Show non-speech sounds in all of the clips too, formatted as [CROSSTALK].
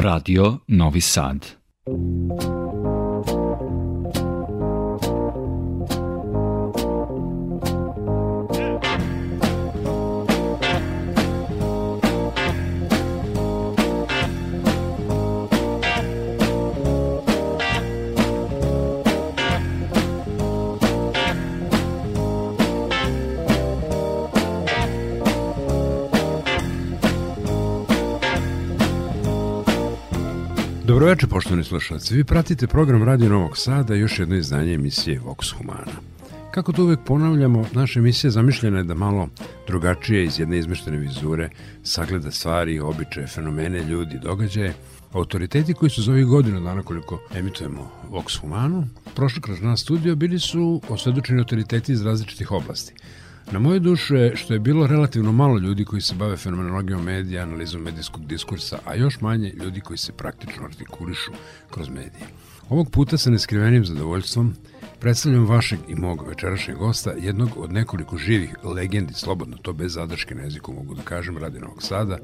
Radio Novi Sad. Dobroveče, poštovani slušalci. Vi pratite program Radio Novog Sada i još jedno izdanje emisije Vox Humana. Kako to uvek ponavljamo, naša emisija zamišljena je da malo drugačije iz jedne izmeštene vizure sagleda stvari, običaje, fenomene, ljudi, događaje, Autoriteti koji su za ovih godina dana koliko emitujemo Vox Humanu, prošli kroz nas studio bili su osvedočeni autoriteti iz različitih oblasti. Na moje duše što je bilo relativno malo ljudi koji se bave fenomenologijom medija, analizom medijskog diskursa, a još manje ljudi koji se praktično artikulišu kroz medije. Ovog puta sa neskrivenim zadovoljstvom predstavljam vašeg i mog večerašnjeg gosta, jednog od nekoliko živih legendi, slobodno to bez zadrške na jeziku mogu da kažem, radi Novog Sada,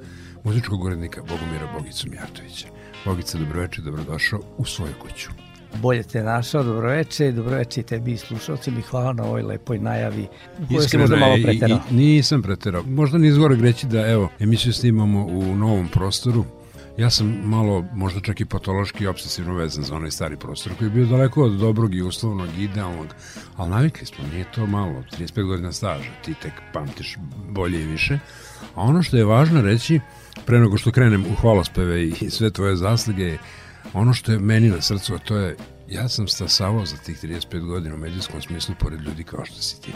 muzičkog urednika Bogomira Bogicu Mijatovića. Bogica, dobroveče, dobrodošao u svoju kuću bolje te našao, dobroveče, dobroveče i tebi slušalci mi hvala na ovoj lepoj najavi u kojoj se možda malo preterao. I, i, nisam preterao. Možda nije zgore reći da evo, emisiju snimamo u novom prostoru, Ja sam malo, možda čak i patološki obsesivno vezan za onaj stari prostor koji je bio daleko od dobrog i uslovnog, idealnog, ali navikli smo, nije to malo, 35 godina staža, ti tek pamtiš bolje i više. A ono što je važno reći, pre nego što krenem u hvalospeve i sve tvoje zasluge, Ono što je meni na srcu, a to je, ja sam stasavao za tih 35 godina u medijskom smislu pored ljudi kao što si ti.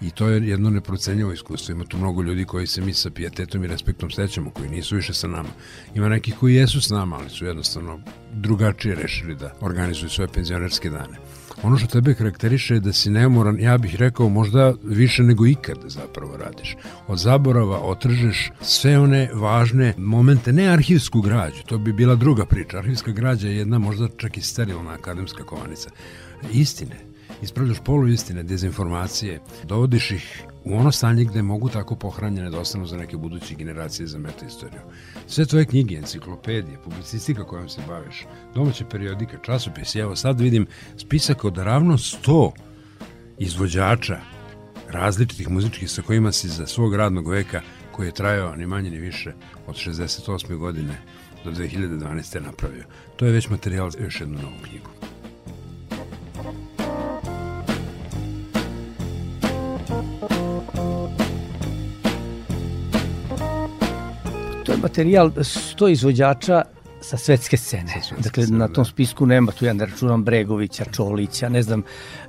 I to je jedno neprocenjivo iskustvo. Ima tu mnogo ljudi koji se mi sa pijetetom i respektom sećamo, koji nisu više sa nama. Ima neki koji jesu s nama, ali su jednostavno drugačije rešili da organizuju svoje penzionerske dane. Ono što tebe karakteriše je da si nemoran, ja bih rekao možda više nego ikad zapravo radiš. Od zaborava otržeš sve one važne momente, ne arhivsku građu, to bi bila druga priča. Arhivska građa je jedna možda čak i sterilna akademska kovanica. Istine, ispravljaš poluistine, dezinformacije, dovodiš ih u ono stanje gde mogu tako pohranjene da ostanu za neke buduće generacije za metaistoriju. Sve tvoje knjige, enciklopedije, publicistika kojom se baviš, domaće periodike, časopisi, evo sad vidim spisak od ravno 100 izvođača različitih muzičkih sa kojima si za svog radnog veka koji je trajao ni manje ni više od 68. godine do 2012. napravio. To je već materijal za još jednu novu knjigu. Materijal 100 izvođača sa svetske scene. Sa svetske dakle, scene, na tom da. spisku nema, tu ja ne računam Bregovića, Čolića, ne znam,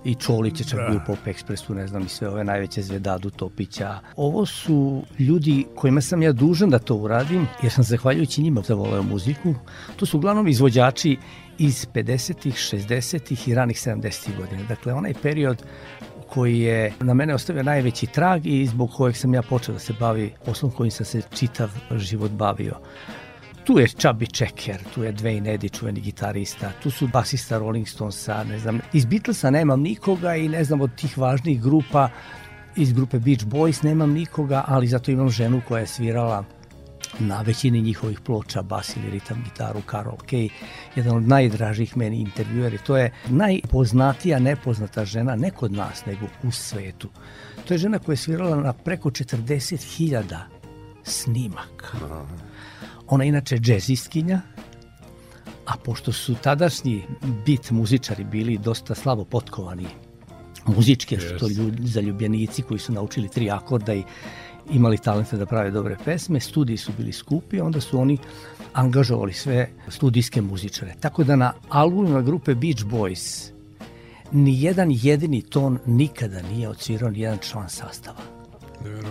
i Čolića čak bio u Pop Expressu, ne znam, i sve ove najveće zvedadu Topića. Ovo su ljudi kojima sam ja dužan da to uradim, jer sam zahvaljujući njima zavoleo muziku. To su uglavnom izvođači iz 50-ih, 60-ih i ranih 70-ih godina. Dakle, onaj period koji je na mene ostavio najveći trag i zbog kojeg sam ja počeo da se bavi poslom kojim sam se čitav život bavio. Tu je Chubby Checker, tu je Dwayne Eddy, čuveni gitarista, tu su basista Rolling Stonesa, ne znam. Iz Beatlesa nemam nikoga i ne znam od tih važnih grupa, iz grupe Beach Boys nemam nikoga, ali zato imam ženu koja je svirala na većini njihovih ploča, bas ili ritam gitaru, Carol Kay, jedan od najdražih meni intervjueri. To je najpoznatija nepoznata žena, ne kod nas, nego u svetu. To je žena koja je svirala na preko 40.000 snimaka. Ona je inače džezistkinja, a pošto su tadašnji bit muzičari bili dosta slabo potkovani muzički, yes. su to ljudi, zaljubljenici koji su naučili tri akorda i imali talenta da prave dobre pesme, studiji su bili skupi, onda su oni angažovali sve studijske muzičare. Tako da na albumima grupe Beach Boys ni jedan jedini ton nikada nije odsvirao ni jedan član sastava.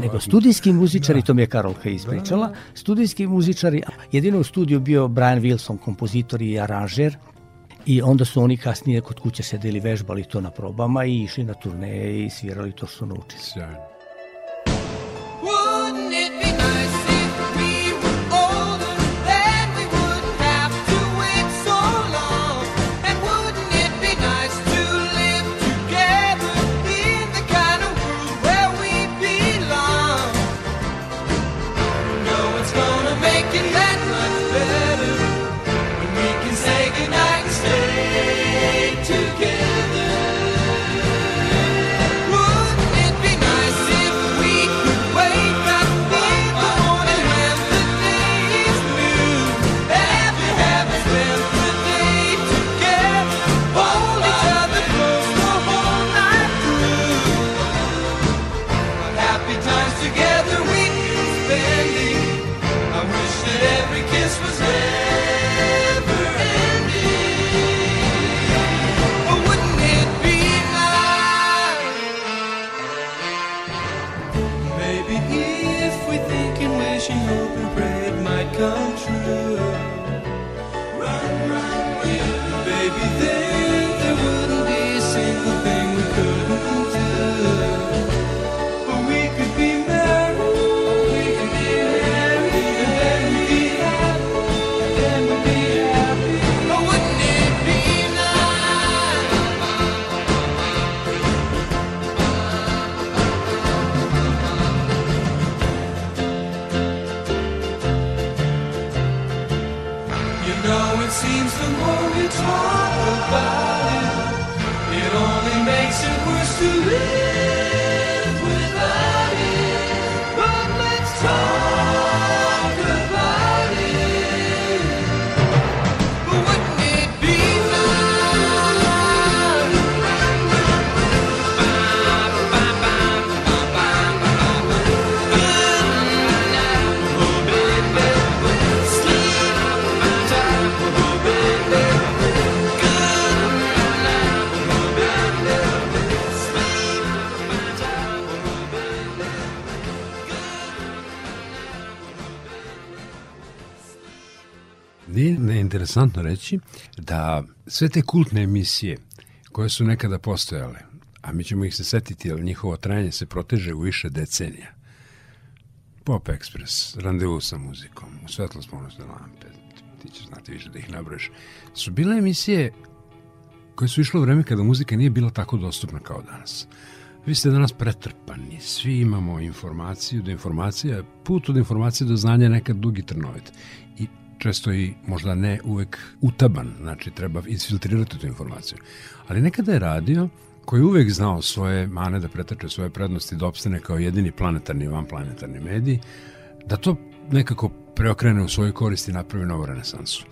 Nego studijski muzičari, da. to mi je Karolka ispričala, da, da. studijski muzičari, jedino u studiju bio Brian Wilson, kompozitor i aranžer, I onda su oni kasnije kod kuće sedeli, vežbali to na probama i išli na turneje i svirali to što su naučili. Sjajno. we think and wish and hope and pray it might come true. Run, run, baby. To live Nije neinteresantno reći da sve te kultne emisije koje su nekada postojale, a mi ćemo ih se setiti, jer njihovo trajanje se proteže u više decenija. Pop Express, randevu sa muzikom, svetlost ponosne lampe, ti ćeš znati više da ih nabrojiš, su bile emisije koje su išle u vreme kada muzika nije bila tako dostupna kao danas. Vi ste danas pretrpani, svi imamo informaciju, da informacija, put od informacije do znanja je nekad dugi trnovit. I često i možda ne uvek utaban, znači treba isfiltrirati tu informaciju. Ali nekada je radio koji je uvek znao svoje mane da pretače svoje prednosti da opstane kao jedini planetarni i vanplanetarni medij, da to nekako preokrene u svojoj koristi i napravi novu renesansu.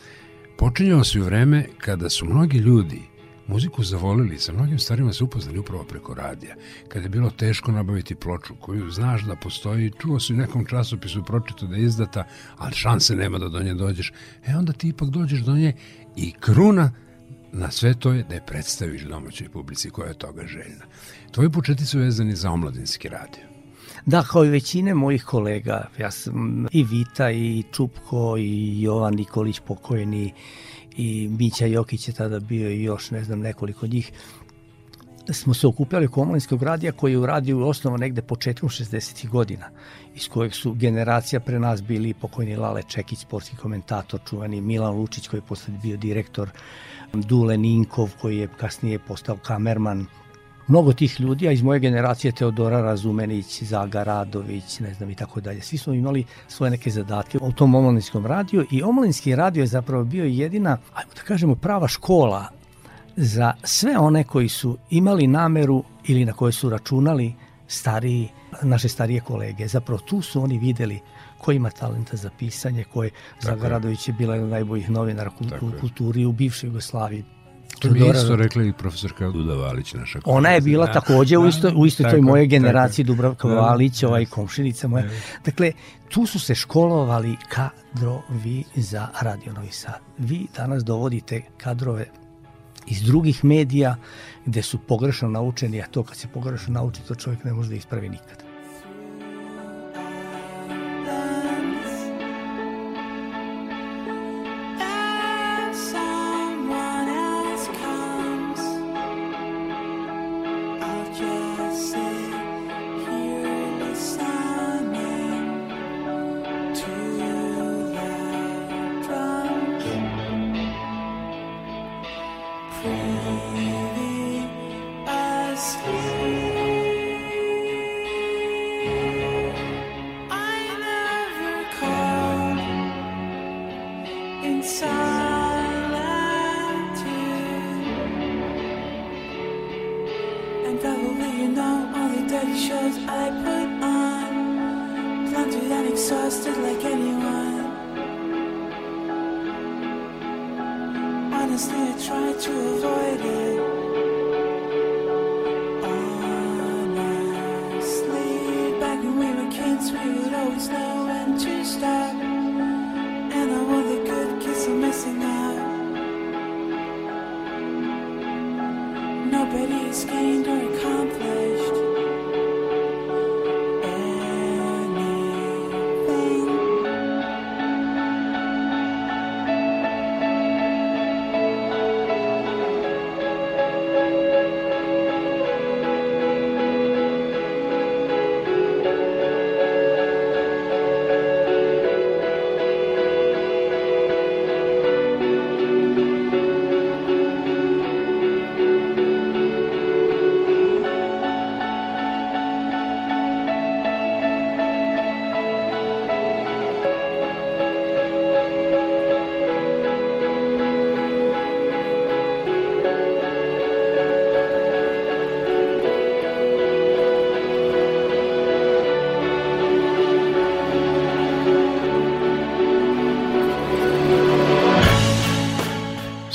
Počinjao se u vreme kada su mnogi ljudi muziku zavolili, sa mnogim starima se upoznali upravo preko radija. Kada je bilo teško nabaviti ploču koju znaš da postoji, čuo si u nekom časopisu pročito da je izdata, ali šanse nema da do nje dođeš, e onda ti ipak dođeš do nje i kruna na sve to je da je predstaviš domaćoj publici koja je toga željna. Tvoji početi su vezani za omladinski radio. Da, kao i većine mojih kolega, ja sam i Vita i Čupko i Jovan Nikolić pokojeni i Mića Jokić je tada bio i još ne znam nekoliko njih smo se okupljali omladinskog radija koji je u osnovu negde početkom 60. godina iz kojeg su generacija pre nas bili pokojni Lale Čekić, sportski komentator, čuvani Milan Lučić koji je posle bio direktor, Dule Ninkov koji je kasnije postao kamerman, mnogo tih ljudi, a iz moje generacije Teodora Razumenić, Zaga Radović, ne znam i tako dalje. Svi smo imali svoje neke zadatke u tom omladinskom radiju i omladinski radio je zapravo bio jedina, ajmo da kažemo, prava škola za sve one koji su imali nameru ili na koje su računali stariji, naše starije kolege. Zapravo tu su oni videli ko ima talenta za pisanje, ko je Zaga Radović je bila jedna od najboljih novinara u kulturi u bivšoj Jugoslaviji. To bi isto rekli i profesorka Duda Valić, naša kolegica. Ona je bila da. takođe u istoj, u istoj toj moje generaciji, Dubravka da, Valić, ovaj komšinica moja. Dakle, tu su se školovali kadrovi za Radio Novi Sad. Vi danas dovodite kadrove iz drugih medija gde su pogrešno naučeni, a to kad se pogrešno nauči, to čovjek ne može da ispravi nikada.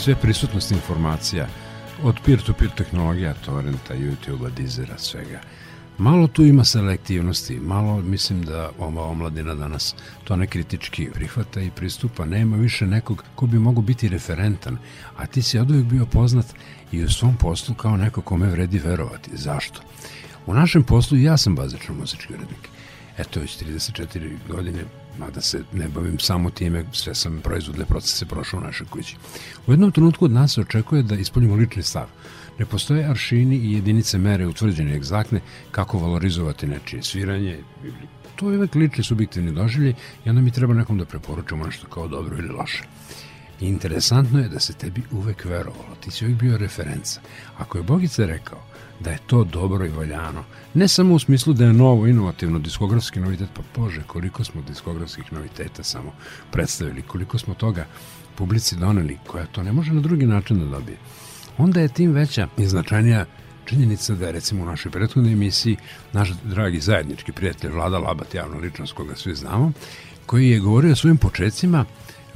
Sve prisutnost informacija, od peer-to-peer tehnologija, torrenta, YouTube-a, Deezera, svega. Malo tu ima selektivnosti, malo mislim da ova omladina danas to ne kritički prihvata i pristupa. Nema više nekog ko bi mogo biti referentan, a ti si od uvijek bio poznat i u svom poslu kao neko kome vredi verovati. Zašto? U našem poslu ja sam bazično muzički urednik. Eto, već 34 godine, mada se ne bavim samo time, sve sam proizvodne procese prošao u našoj kući. U jednom trenutku od nas se očekuje da ispoljimo lični stav. Ne postoje aršini i jedinice mere utvrđene egzaktne kako valorizovati nečije sviranje. To je uvek lični subjektivni doživljaj i onda mi treba nekom da preporučamo nešto kao dobro ili loše. I interesantno je da se tebi uvek verovalo, ti si uvek bio referenca. Ako je Bogica rekao da je to dobro i valjano, ne samo u smislu da je novo, inovativno, diskografski novitet, pa bože, koliko smo diskografskih noviteta samo predstavili, koliko smo toga publici doneli, koja to ne može na drugi način da dobije. Onda je tim veća i značajnija činjenica da je recimo u našoj prethodnoj emisiji naš dragi zajednički prijatelj Vlada Labat, javna ličnost koga svi znamo, koji je govorio o svojim početcima,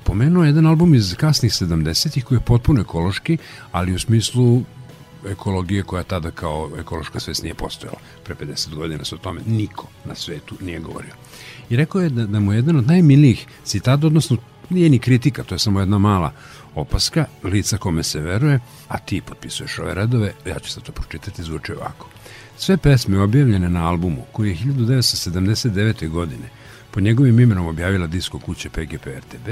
pomenuo jedan album iz kasnih 70-ih koji je potpuno ekološki, ali u smislu ekologije koja tada kao ekološka svest nije postojala. Pre 50 godina se o tome niko na svetu nije govorio. I rekao je da, da mu je jedan od najmilijih citata, odnosno nije ni kritika, to je samo jedna mala opaska, lica kome se veruje, a ti potpisuješ ove redove, ja ću sad to pročitati, zvuče ovako. Sve pesme objavljene na albumu, koji je 1979. godine po njegovim imenom objavila disko kuće PGP RTB,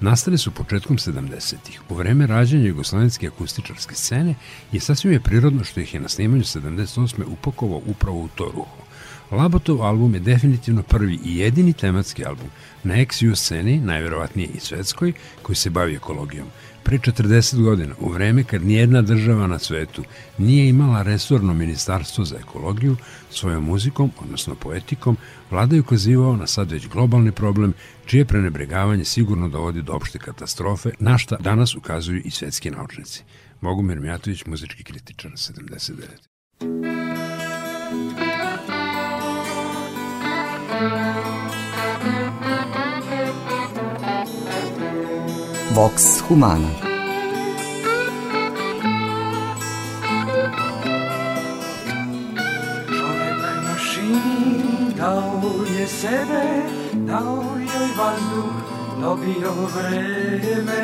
nastale su početkom 70-ih, u vreme rađanja jugoslovenske akustičarske scene i sasvim je prirodno što ih je na snimanju 78. upakovao upravo u to ruho. Labotov album je definitivno prvi i jedini tematski album na XU sceni, najverovatnije i svetskoj, koji se bavi ekologijom. Pre 40 godina, u vreme kad nijedna država na svetu nije imala resorno ministarstvo za ekologiju, svojom muzikom, odnosno poetikom, vlada je ukazivao na sad već globalni problem, čije prenebregavanje sigurno dovodi do opšte katastrofe, na šta danas ukazuju i svetski naučnici. Bogumir Mijatović, muzički kritičar 79. Vox Humana Čovek mašini dao je sebe, dao joj vazduh, dobio vreme.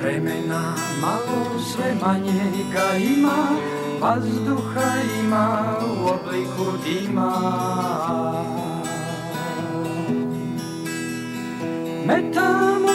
Vremena malo sve manje ga ima, vazduha ima u obliku dima. mettiamo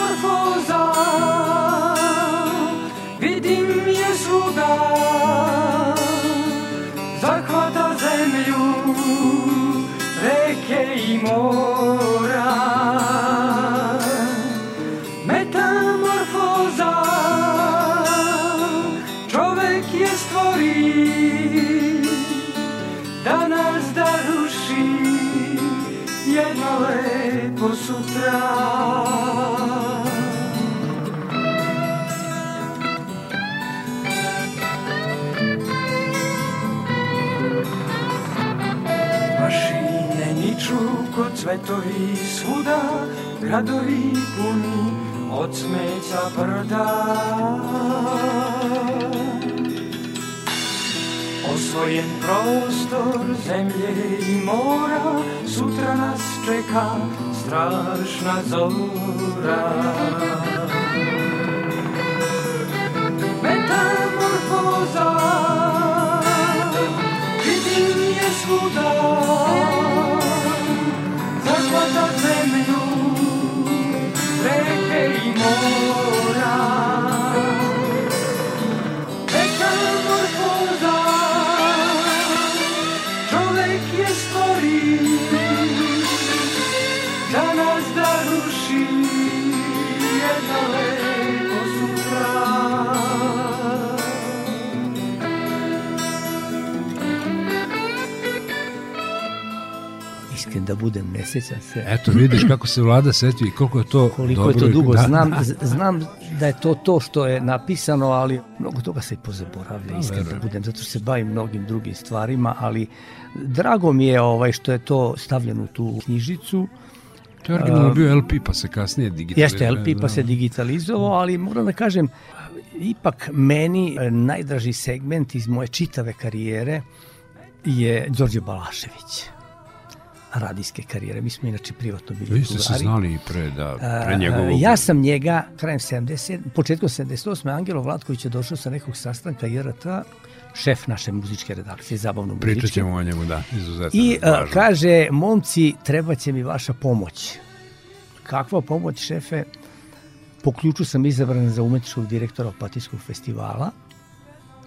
Mašine niču kod cvetovi svuda, gradovi puni od smeća brda. Osvojen prostor zemlje i mora, sutra nas čeka strašna zora. Metamorfoza, vidim je svuda, da budem, ne sjećam se. Eto, vidiš kako se vlada setio i koliko je to Koliko dobro. je to dugo, Da, znam, da. znam da je to to što je napisano, ali mnogo toga se i pozaboravlja, da verujem. budem, zato što se bavim mnogim drugim stvarima, ali drago mi je ovaj što je to stavljeno u tu knjižicu. To je originalno bio LP, pa se kasnije digitalizovao. Jeste LP pa da. se digitalizovao, ali moram da kažem, ipak meni e, najdraži segment iz moje čitave karijere je Đorđe Balašević radijske karijere. Mi smo inače privatno bili Vi ste se znali i pre, da, pre njegovog... Ja sam njega krajem 70, početkom 78. Angelo Vlatković je došao sa nekog sastanka JRT, šef naše muzičke redakcije, zabavno muzičke. Pričat ćemo o njemu, da, izuzetno. I a, kaže, momci, treba će mi vaša pomoć. Kakva pomoć, šefe? Po ključu sam izabran za umetničkog direktora Opatijskog festivala.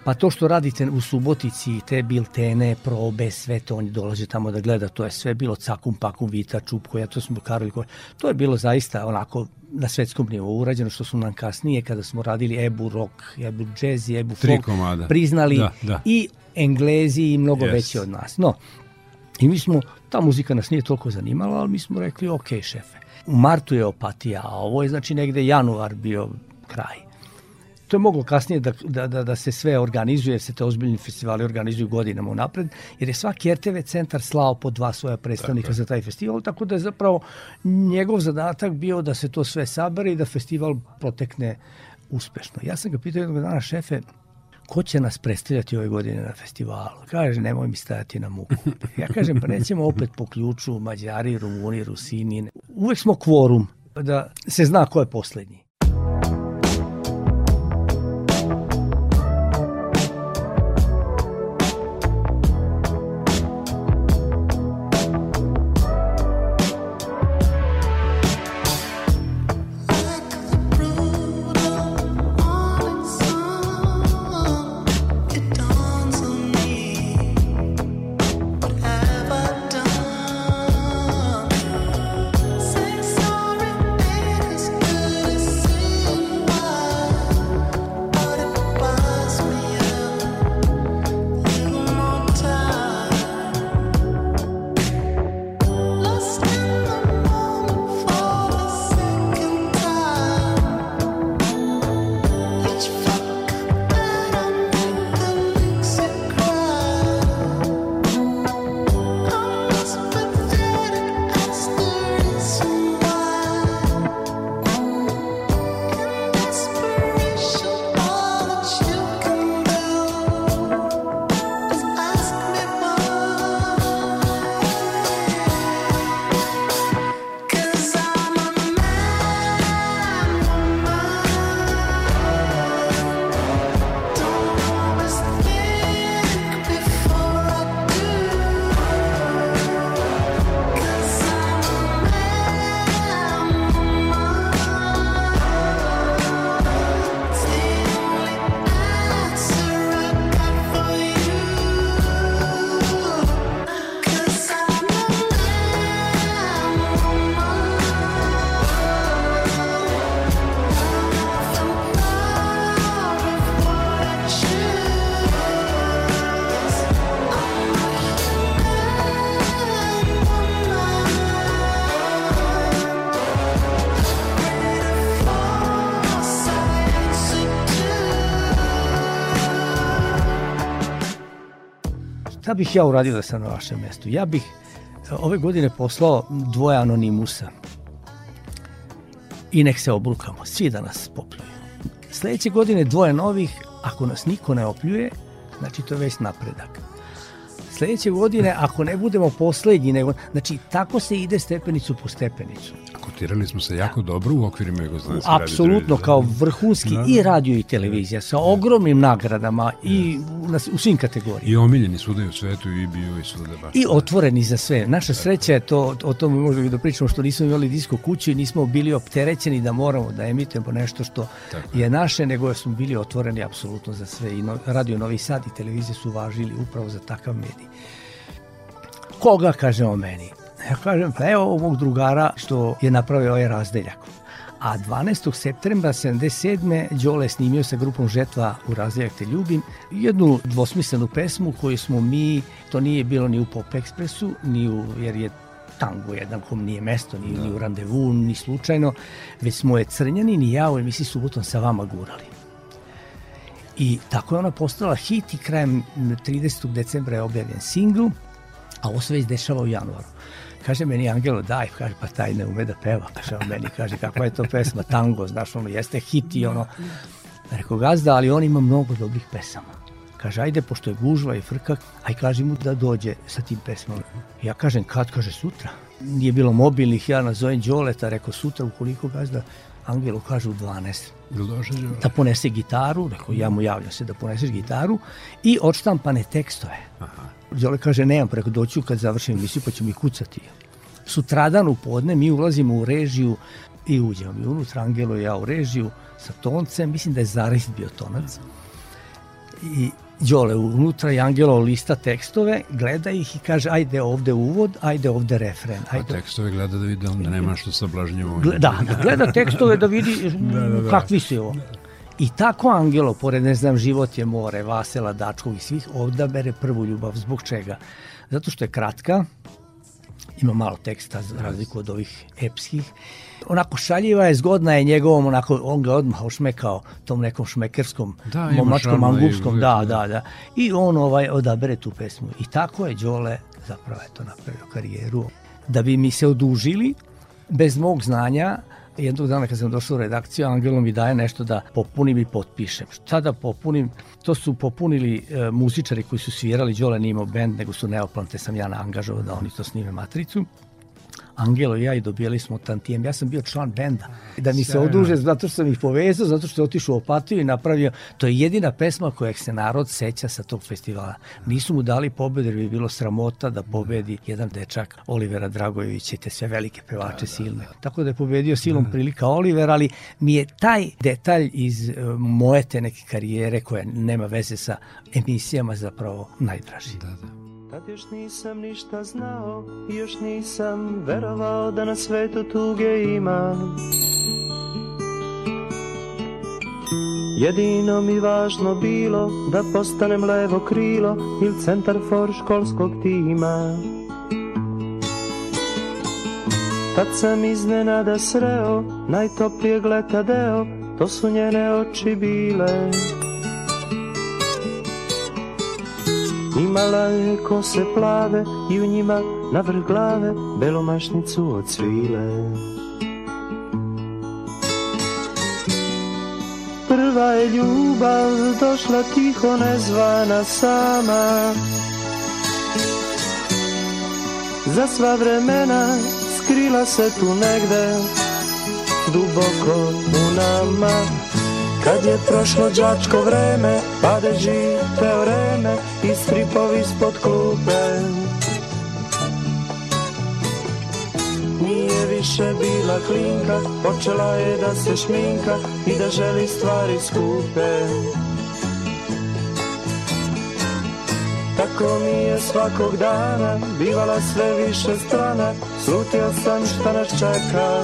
Pa to što radite u Subotici, te biltene, probe, sve to, oni dolaze tamo da gleda, to je sve bilo cakum, pakum, vita, čupko, ja to smo Karol Ko- To je bilo zaista onako na svetskom nivou urađeno, što su nam kasnije, kada smo radili Ebu rock, Ebu jazz i Ebu folk, priznali Da, da. i Englezi i mnogo Jest. veći od nas. No, i mi smo, ta muzika nas nije toliko zanimala, ali mi smo rekli, ok, šefe. U martu je opatija, a ovo je znači negde januar bio kraj. To je moglo kasnije da, da, da, da se sve organizuje, se te ozbiljni festivali organizuju godinama unapred, jer je svaki RTV centar slao po dva svoja predstavnika za taj festival, tako da je zapravo njegov zadatak bio da se to sve sabere i da festival protekne uspešno. Ja sam ga pitao jednog dana, šefe, ko će nas predstavljati ove godine na festivalu? Kaže, nemoj mi stajati na muku. Ja kažem, pa nećemo opet po ključu Mađari, Rumuni, Rusini. Uvek smo kvorum da se zna ko je poslednji. Šta bih ja uradio da sam na vašem mestu? Ja bih e, ove godine poslao dvoje anonimusa i nek se obrukamo, svi da nas popljuju. Sledeće godine dvoje novih, ako nas niko ne opljuje, znači to je već napredak. Sledeće godine, ako ne budemo poslednji, nego, znači tako se ide stepenicu po stepenicu. Kotirali smo se jako dobro u okvirima Jugoslovenske radio Apsolutno, kao vrhunski Da, da. i radio i televizija, sa ogromnim nagradama i u, u svim kategorijama. I omiljeni svuda u svetu i bio i svuda baš. I otvoreni za sve. Naša sreća je to, o tome možemo da pričamo, što nismo imali disko kuću i nismo bili opterećeni da moramo da emitujemo nešto što Tako je naše, nego smo bili otvoreni apsolutno za sve. I no, Radio Novi Sad i televizije su važili upravo za takav medij. Koga, kaže o meni? Ja kažem, pa evo ovog drugara što je napravio ovaj razdeljak. A 12. septembra 77. Đole snimio sa grupom Žetva u razdeljak te ljubim jednu dvosmislenu pesmu koju smo mi, to nije bilo ni u Pop Expressu, ni u, jer je tango jedan kom nije mesto, ni, ni u randevu, ni slučajno, već smo je Crnjanin i ja u emisiji Subotom sa vama gurali. I tako je ona postala hit i krajem 30. decembra je objavljen singl, a ovo se već dešava u januaru. Kaže meni Angelo, daj, kaže, pa taj ne ume da peva. Kaže on meni, kaže, kakva je to pesma, tango, znaš, ono, jeste hit i ono. Rekao, gazda, ali on ima mnogo dobrih pesama. Kaže, ajde, pošto je gužva i frka, aj kaži mu da dođe sa tim pesmama. Ja kažem, kad? Kaže, sutra. Nije bilo mobilnih, ja nazovem Đoleta, rekao, sutra, ukoliko gazda, Angelo kaže u 12 Jel došao Đole? da ponese gitaru, rekao ja mu javljam se da poneseš gitaru i odštampane tekstove. Aha. Đole kaže nemam, preko doću kad završim emisiju pa ću mi kucati. Sutradan u podne mi ulazimo u režiju i uđemo mi unutra, Angelo i ja u režiju sa toncem, mislim da je Zaris bio tonac. I Đole unutra i Angelo lista tekstove, gleda ih i kaže ajde ovde uvod, ajde ovde refren. A Ajde tekstove gleda da vidi onda nema što sablažnjivo. Gle- da, da, gleda tekstove da vidi [LAUGHS] da, da. kakvi su ovo. I tako Angelo, pored ne znam, život je more, Vasela, Dačkov i svih, odabere prvu ljubav. Zbog čega? Zato što je kratka, ima malo teksta za razliku od ovih epskih. Onako šaljiva je, zgodna je njegovom, onako, on ga odmah ošmekao tom nekom šmekerskom, Da, momačkom, angupskom, da, da. da, da. I on ovaj odabere tu pesmu. I tako je Đole zapravo eto napravio karijeru. Da bi mi se odužili, bez mog znanja, jednog dana kad sam došao u redakciju, Angelo mi daje nešto da popunim i potpišem. Šta da popunim? To su popunili e, muzičari koji su svirali, Đole nije imao band, nego su Neoplante sam ja angažovao da oni to snime matricu. Angelo i ja i dobijali smo tantijem. Ja sam bio član benda. Da mi se oduže zato što sam ih povezao, zato što je otišao u Opatiju i napravio. To je jedina pesma kojeg se narod seća sa tog festivala. Nisu mu dali pobedu jer bi bilo sramota da pobedi jedan dečak Olivera Dragojevića i te sve velike pevače silne. Tako da je pobedio silom prilika Oliver, ali mi je taj detalj iz e, moje te neke karijere koja nema veze sa emisijama zapravo najdraži. Da, da. Tad još nisam ništa znao još nisam verovao da na svetu tuge ima. Jedino mi važno bilo da postanem levo krilo ili centar for školskog tima. Tad sam iznenada sreo najtoplijeg leta deo, to su njene oči bile Imala je kose plave i u njima na vrh glave belomašnicu od svile. Prva je ljubav došla tiho nezvana sama Za sva vremena skrila se tu negde Duboko u nama Kad je prošlo đačko vreme, padeži teoreme i stripovi ispod klupe. Nije više bila klinka, počela je da se šminka i da želi stvari skupe. Tako mi je svakog dana bivala sve više strana, slutio sam šta nas čeka.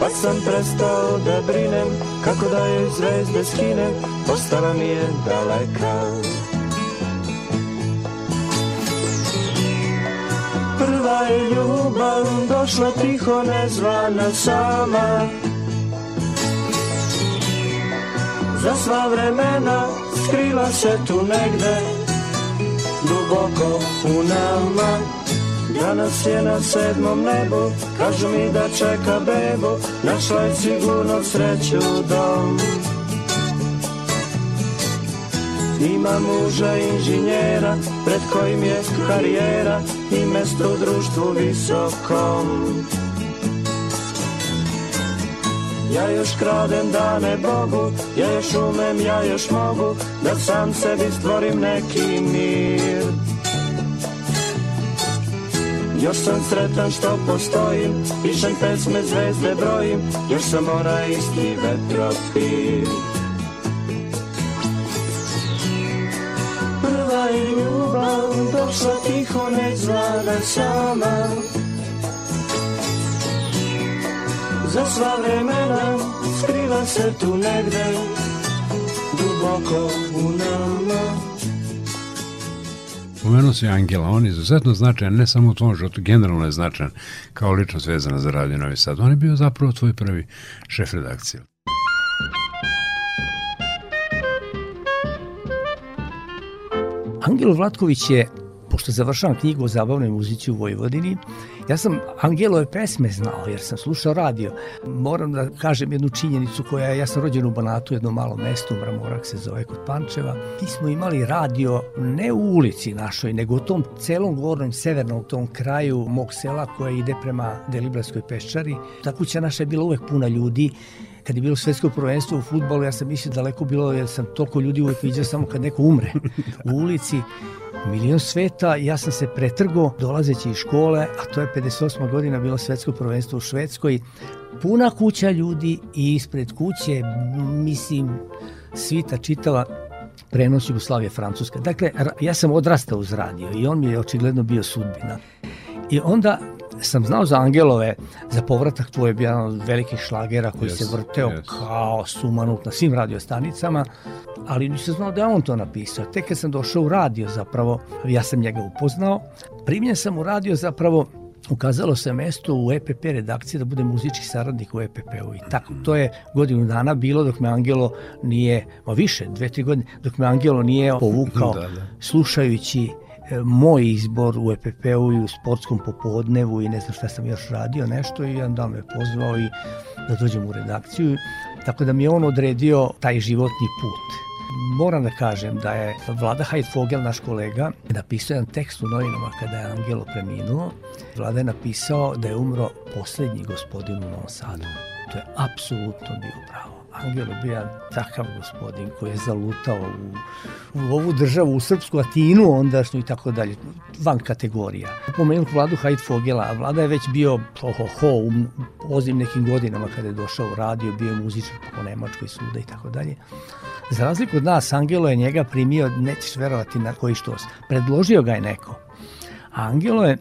Pa sam prestao da brinem Kako da joj zvezde skinem Postala mi je daleka. Prva je ljubav Došla tiho nezvana sama. Za sva vremena Skrila se tu negde Duboko u nama Danas je na sedmom nebu, kažu mi da čeka bebu, našla je sigurno sreću dom. Ima muža inženjera, pred kojim je karijera i mesto u društvu visokom. Ja još kradem dane Bogu, ja još umem, ja još mogu, da sam sebi stvorim neki mir. Još sam sretan što postojim, pišem pesme, zvezde brojim, još sam onaj isti vetropir. Prva je ljubav došla tiho, nezvana sama. Za sva vremena skriva se tu negde, duboko u nama. Pomenuo si Angela, on je izuzetno značajan, ne samo u tvom životu, generalno je značajan kao ličnost vezana za Radio Novi Sad. On je bio zapravo tvoj prvi šef redakcije. Angelo Vlatković je pošto završavam knjigu o zabavnoj muzici u Vojvodini, ja sam Angelove pesme znao jer sam slušao radio. Moram da kažem jednu činjenicu koja je, ja sam rođen u Banatu, jedno malo mesto, Mramorak se zove kod Pančeva. Mi smo imali radio ne u ulici našoj, nego u tom celom gornjem severnom tom kraju mog sela koja ide prema Deliblatskoj peščari. Ta kuća naša je bila uvek puna ljudi kad je bilo svetsko prvenstvo u futbolu, ja sam mislio daleko bilo, jer sam toliko ljudi uvek viđao samo kad neko umre [LAUGHS] u ulici. Milion sveta, ja sam se pretrgo dolazeći iz škole, a to je 58. godina bilo svetsko prvenstvo u Švedskoj. Puna kuća ljudi i ispred kuće, mislim, svita čitava prenos Jugoslavije Francuska. Dakle, ja sam odrastao uz radio i on mi je očigledno bio sudbina. I onda sam znao za Angelove, za povratak tvoj je bio jedan od velikih šlagera koji Yes, se vrteo yes. kao sumanut na svim radiostanicama, ali nisam znao da je on to napisao. Tek kad sam došao u radio zapravo, ja sam njega upoznao, primljen sam u radio zapravo ukazalo se mesto u EPP redakciji da bude muzički saradnik u EPP-u i tako to je godinu dana bilo dok me Angelo nije, ma više, dve, tri godine, dok me Angelo nije povukao Da, da. slušajući moj izbor u EPP-u i u sportskom popodnevu i ne znam šta sam još radio nešto i jedan dan me pozvao i da dođem u redakciju tako da mi je on odredio taj životni put. Moram da kažem da je Vlada Hajdfogel, naš kolega, napisao jedan tekst u novinama kada je Angelo preminuo. Vlada je napisao da je umro poslednji gospodin u Novom Sadu. To je apsolutno bio pravo. Angel je bio takav gospodin koji je zalutao u, u ovu državu, u srpsku Atinu ondašnju i tako dalje, van kategorija. Pomenut vladu Hajdfogela, a vlada je već bio ho, ho, u ozim nekim godinama kada je došao u radio, bio je muzičar po Nemačkoj suda i tako dalje. Za razliku od nas, Angelo je njega primio, nećeš verovati na koji štos. Predložio ga je neko. A Angelo je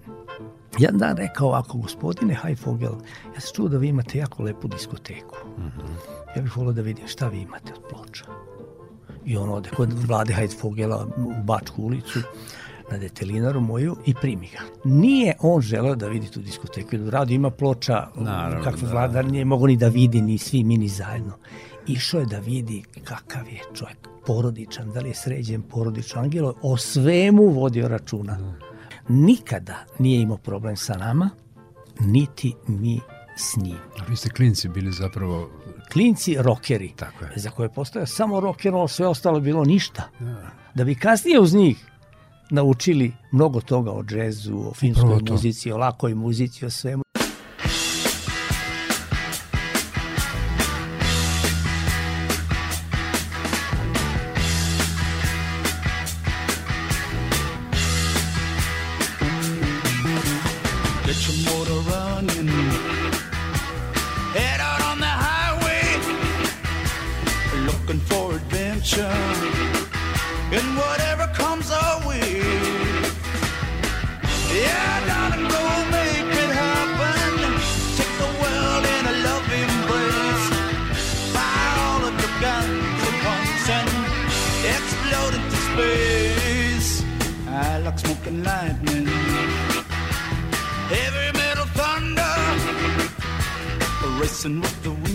jedan dan rekao ovako, gospodine Hajfogel, ja sam čuo da vi imate jako lepu diskoteku. Ja bih volio da vidim šta vi imate od ploča. I on ode kod vlade Hajfogela u Bačku ulicu, na detelinaru moju i primi ga. Nije on želeo da vidi tu diskoteku, jer u radu ima ploča Naravno, kakve da. vlada nije mogo ni da vidi, ni svi mi ni zajedno. Išao je da vidi kakav je čovjek, porodičan, da li je sređen porodičan. Angelo o svemu vodio računa. Nikada nije imao problem sa nama, niti mi s njim. A vi ste klinci bili zapravo Klinci rokeri, Tako je. za koje postoje samo rock and roll, sve ostalo bilo ništa. Da bi kasnije uz njih naučili mnogo toga o džezu, o to. muzici, o lakoj muzici, o svemu. Racing with the wind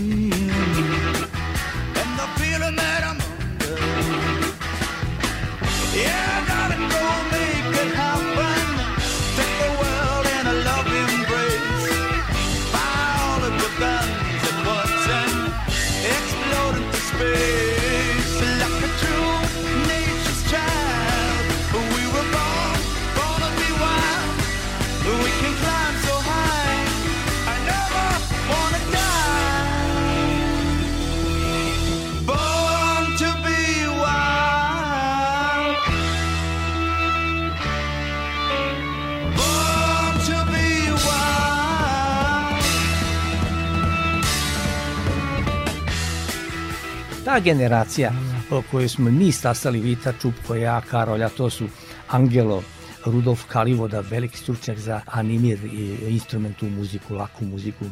Ta generacija o kojoj smo mi stasali, Vita, Čupko, ja, Karolja, to su Angelo, Rudolf Kalivoda, veliki stručnjak za animir i instrumentu muziku, laku muziku.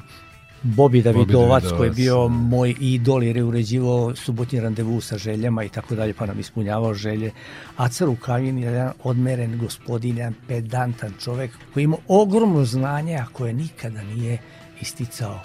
Bobi Davidovac, koji je bio da. moj idol jer je uređivao subotnji randevu sa željama i tako dalje, pa nam ispunjavao želje. Aca Rukavin je jedan odmeren gospodin, pedantan čovek koji ima ogromno znanje, a koje nikada nije isticao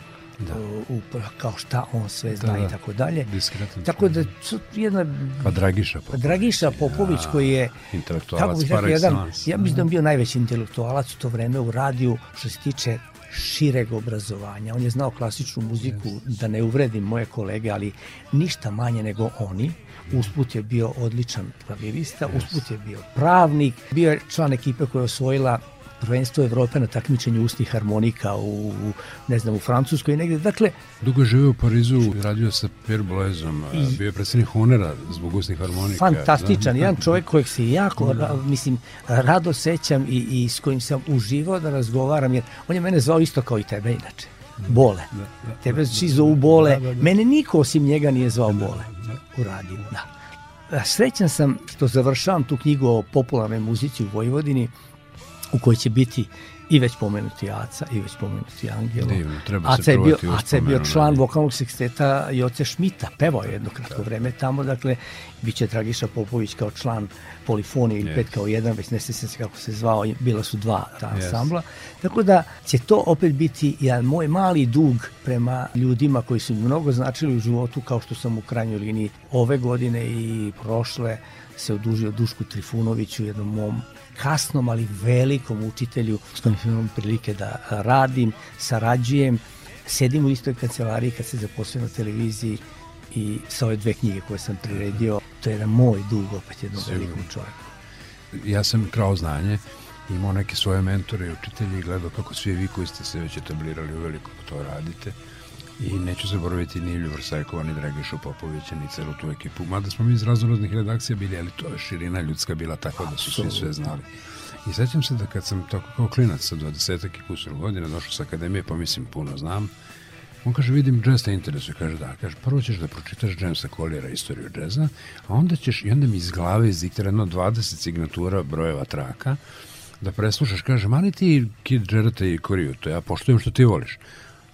u, u- kao šta on sve zna da. i tako dalje. Diskretan Tako da su jedna Pa Dragiša. Pa. Dragiša Popović koji je intelektualac kako par rekao, jedan, ja mislim da on bio najveći intelektualac u to vreme u radiju što se tiče šireg obrazovanja. On je znao klasičnu muziku, da ne uvredim moje kolege, ali ništa manje nego oni. Usput je bio odličan klavirista, usput je bio pravnik, bio je član ekipe koja je osvojila prvenstvo Evrope na takmičenju ustih harmonika u, ne znam, u Francuskoj i negde. Dakle, Dugo je živeo u Parizu, radio sa Pierre Blaizom, a, bio je predsednik Honera zbog usnih harmonika. fantastičan, Da. jedan čovjek kojeg se jako, ra- mislim, rado sećam i, i s kojim sam uživao da razgovaram, jer on je mene zvao isto kao i tebe inače. Bole. Tebe svi zovu Bole. Mene niko osim njega nije zvao Bole u radiju. Da. Srećan sam što završavam tu knjigu o popularnoj muzici u Vojvodini u kojoj će biti i već pomenuti Aca i već pomenuti Angelo. Divno, treba Aca je bio, Aca je bio član vokalnog seksteta Joce Šmita, pevao je jedno kratko vreme tamo, dakle, bit će Dragiša Popović kao član polifonije ili Yes. pet kao jedan, već ne se kako se zvao, bila su dva ta Yes. ansambla. Tako da će to opet biti jedan moj mali dug prema ljudima koji su mnogo značili u životu, kao što sam u krajnjoj liniji ove godine i prošle se odužio Dušku Trifunoviću, jednom mom kasnom, ali velikom učitelju s kojim imam prilike da radim, sarađujem, sedim u istoj kancelariji kad se zaposlio na televiziji i sa ove dve knjige koje sam priredio, to je jedan moj dug opet jednom Sigurno. velikom čovjeku. Ja sam krao znanje, imao neke svoje mentore i učitelje i gledao kako svi vi koji ste se već etablirali u veliko to radite. I neću zaboraviti ni Ilju Vrsajkova, ni Dragišu Popovića, ni celu tu ekipu. Mada smo mi iz raznoraznih redakcija bili, ali to je širina ljudska bila tako da su svi sve znali. I sećam se da kad sam tako kao klinac sa 20 i kusur godina došao sa akademije, pa mislim puno znam, On kaže, vidim, džez te interesuje. Kaže, da. Kaže, prvo ćeš da pročitaš Jamesa Colliera, istoriju džeza, a onda ćeš, i onda mi iz glave izdiktira jedno 20 signatura brojeva traka, da preslušaš, kaže, mali ti Kid Jarretta i Koriju, to ja poštujem što ti voliš.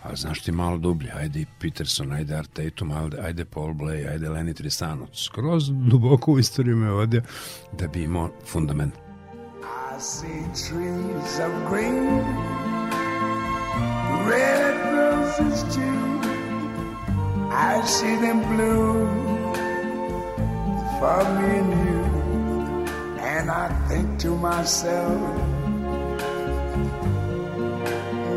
A znaš ti malo dublje, ajde Peterson, ajde Art Tatum, ajde, ajde Paul Bley, ajde Lenny Tristano. Skroz duboko u istoriju me vodio da bi imao fundament. I see trees of green, red roses too. I see them bloom for me and you. And I think to myself,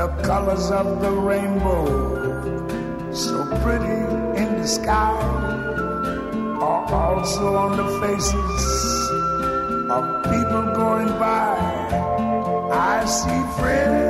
The colors of the rainbow, so pretty in the sky are also on the faces of people going by. I see friends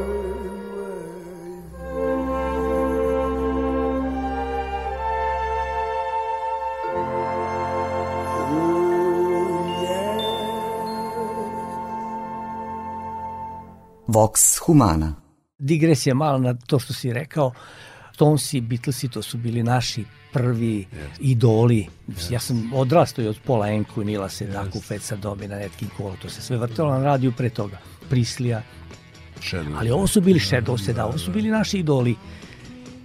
Vox Humana. digresija mala na to što si rekao, Stonesi, Beatlesi, to su bili naši prvi idoli. Ja sam odrastao i od Pola Enku, Nila Sedaku, Feca Dobina, Netkin Kola, to se sve vrtelo na radiju pre toga. Prislija, Shadow. ali ovo su bili Shadows, da, ovo su bili naši idoli.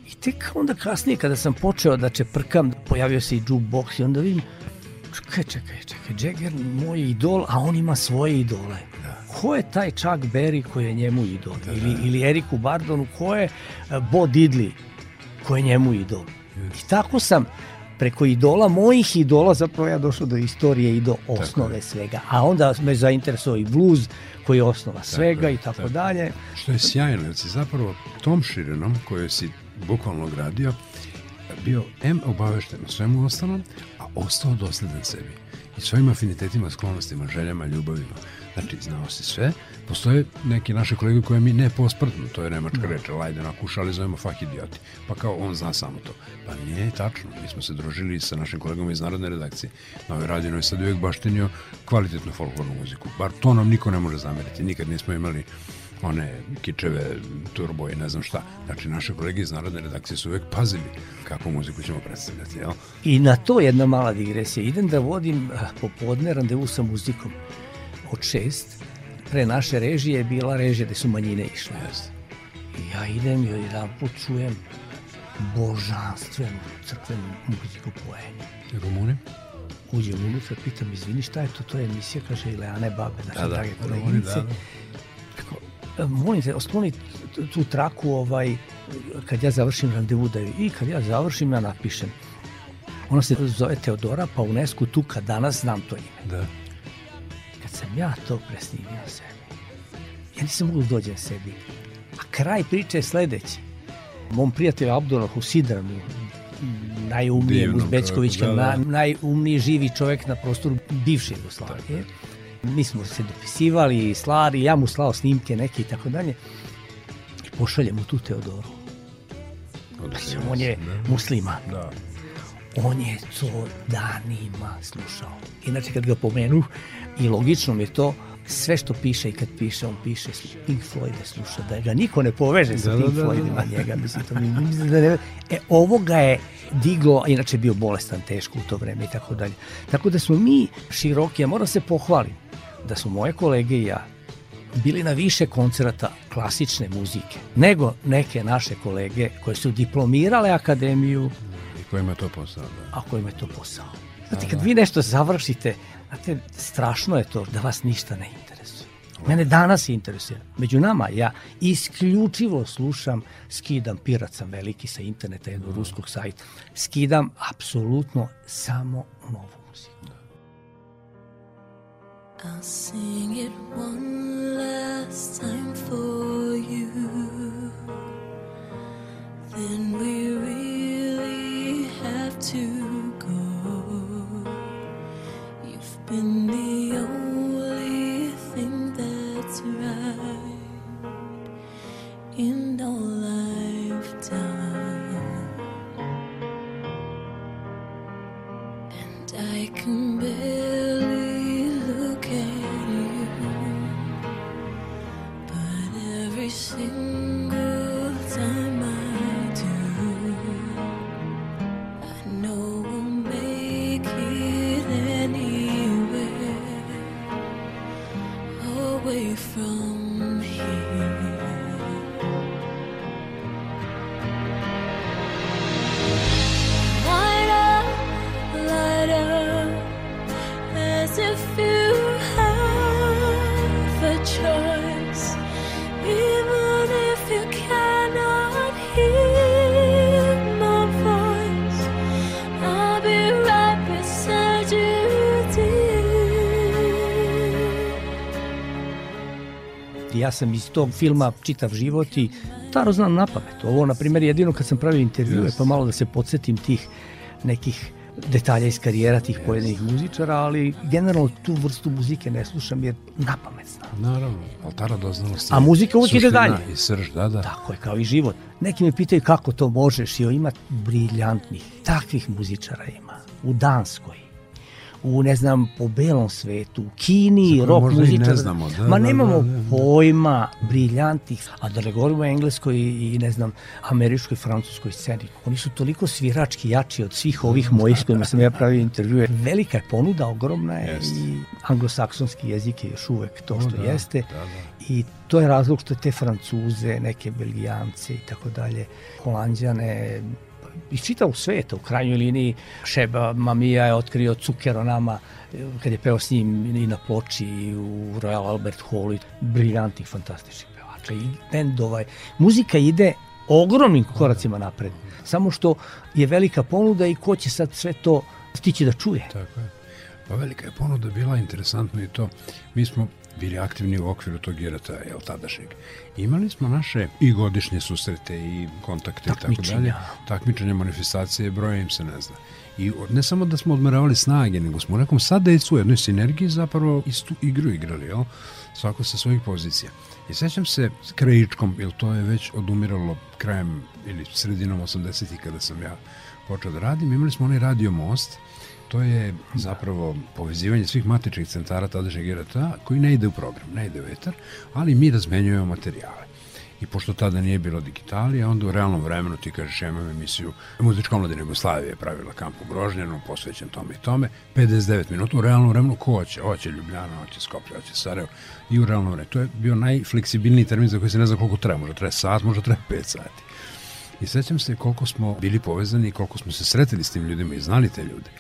I tek onda kasnije kada sam počeo da čeprkam, pojavio se i jukebox i onda vidim čekaj, čekaj, čekaj, Jagger moj idol, a on ima svoje idole. Ko je taj Chuck Berry koji je njemu idol? Ili, ili Eriku Bardonu, ko je eh, Bo Diddley koji je njemu idol? I tako sam preko idola, mojih idola, zapravo ja došao do istorije i do osnove svega. A onda me zainteresovao i blues koji je osnova svega i tako dalje. Što je sjajno, jer si zapravo tom širinom koju si bukvalno gradio, bio M obavešten o svemu ostalom, a ostao dosledan sebi. I svojim afinitetima, sklonostima, željama, ljubavima. Znači, znao si sve. Postoje neki naše kolege koje mi ne posprdnu, to je nemačka reč, lajde na kuša, ali zovemo fak idioti. Pa kao on zna samo to. Pa nije tačno. Mi smo se družili sa našim kolegama iz Narodne redakcije. Na ovoj radio Novi Sad uvijek baštenio kvalitetnu folklornu muziku. Bar to nam niko ne može zameriti. Nikad nismo imali one kičeve, turbo i ne znam šta. Znači, naše kolege iz Narodne redakcije su uvek pazili kakvu muziku ćemo predstavljati, jel? I na to jedna mala digresija. Idem da vodim ah, popodne randevu sa muzikom od šest. Pre naše režije je bila režija gde su manjine išle. I ja idem i jedan put čujem božanstvenu crkvenu muziku poenju. Rumuni? Uđem unutra, pitam, izvini šta je to, to je emisija, kaže Ileane Babe, naše Da, da, drage Rumuni, koleginice. da, da. Rekao, "E, molim te, oskloni tu traku ovaj, kad ja završim randevu da i kad ja završim ja napišem. Ona se zove Teodora Paunescu Tuka, danas znam to ime. Da. Kad sam ja to presnimio sebi, ja nisam mogu da dođem sebi. A kraj priče je sledeći. Mom prijatelju Abdullahu Sidranu, najumnijem Divnom uzbečkovićkom, da, da. na, najumniji živi čovek na prostoru bivše Jugoslavije. Mi smo se dopisivali, slali, ja mu slao snimke neke i tako dalje. I pošaljem mu tu Teodoru. Mislim, on je musliman. Da. On je to danima slušao. Inače, kad ga pomenu, i logično mi je to, sve što piše i kad piše, on piše Pink Floyd sluša, da ga niko ne poveže sa Da, da, Pink da, da, Floydima da. njega, mislim, to mi, mislim da ne, e, ovo ga je diglo, inače bio bolestan teško u to vreme i tako dalje. Tako da smo mi široki, ja moram se pohvalim, da su moje kolege i ja bili na više koncerata klasične muzike nego neke naše kolege koje su diplomirale akademiju, I kojima je to posao, da. a kojima je to posao. Znate, kad vi nešto završite, znate, strašno je to da vas ništa ne interesuje. Mene danas interesuje. Među nama ja isključivo slušam, skidam, pirat sam veliki sa interneta jednog ruskog sajta, skidam apsolutno samo novu muziku. I'll sing it one last time for you. Then we really have to go. You've been the only thing that's right in our Ja sam iz tog filma čitav život i staro znam na pamet. Ovo, na primjer, jedino kad sam pravio intervjue, pa malo da se podsjetim tih nekih detalja iz karijera tih pojedinih muzičara, ali generalno tu vrstu muzike ne slušam jer na pamet znam. Naravno, altara doznalosti. A muzika uvijek ide dalje. I srž, da, da. Tako je, kao i život. Neki me pitaju kako to možeš, jo ima briljantnih, takvih muzičara ima. U Danskoj, u ne znam, po belom svetu, u Kini, rock i ne znamo, da, Ma da, nemamo da, da. pojma briljantnih, a da ne govorimo o engleskoj i, ne znam, američkoj, francuskoj sceni. Oni su toliko svirački jači od svih ovih mojih s kojima sam ja pravio intervjue. Velika je ponuda, ogromna je Jeste. i anglosaksonski jezik je još uvek to što da, jeste. da, da. I to je razlog što te Francuze, neke Belgijance i tako dalje, Holandjane, iz čitavog sveta, u krajnjoj liniji Šeba Mamija je otkrio Cukero nama e, kad je peo s njim i na ploči i u Royal Albert Hallu i briljantnih, fantastičnih pevača i bendova. Muzika ide ogromnim koracima napred. Samo što je velika ponuda i ko će sad sve to stići da čuje. Tako je. Pa velika je ponuda bila interesantno i to. Mi smo bili aktivni u okviru tog irata, jel, tadašnjeg. Imali smo naše i godišnje susrete i kontakte i tako dalje. Takmičenja. Manifestacije, broja im se ne zna. I ne samo da smo odmeravali snage, nego smo u nekom sadejcu, u jednoj sinergiji zapravo istu igru igrali, jel? Svako sa svojih pozicija. I sećam se s krajičkom, jer to je već odumiralo krajem ili sredinom 80-ih kada sam ja počeo da radim, imali smo onaj radio most, To je zapravo povezivanje svih matičnih centara tadašnjeg IRTA koji ne ide u program, ne ide u etar, ali mi razmenjujemo materijale. I pošto tada nije bilo digitalije, onda u realnom vremenu ti kažeš ja imam emisiju Muzička omladina Jugoslavije je pravila kamp u Grožnjanu, posvećen tome i tome, 59 minuta u realnom vremenu ko hoće, hoće Ljubljana, hoće Skoplje, hoće Sarajevo i u realnom vremenu. To je bio najfleksibilniji termin za koji se ne zna koliko treba, možda treba sat, možda treba 5 sati. I sećam se koliko smo bili povezani i koliko smo se sretili s tim ljudima i znali te ljude.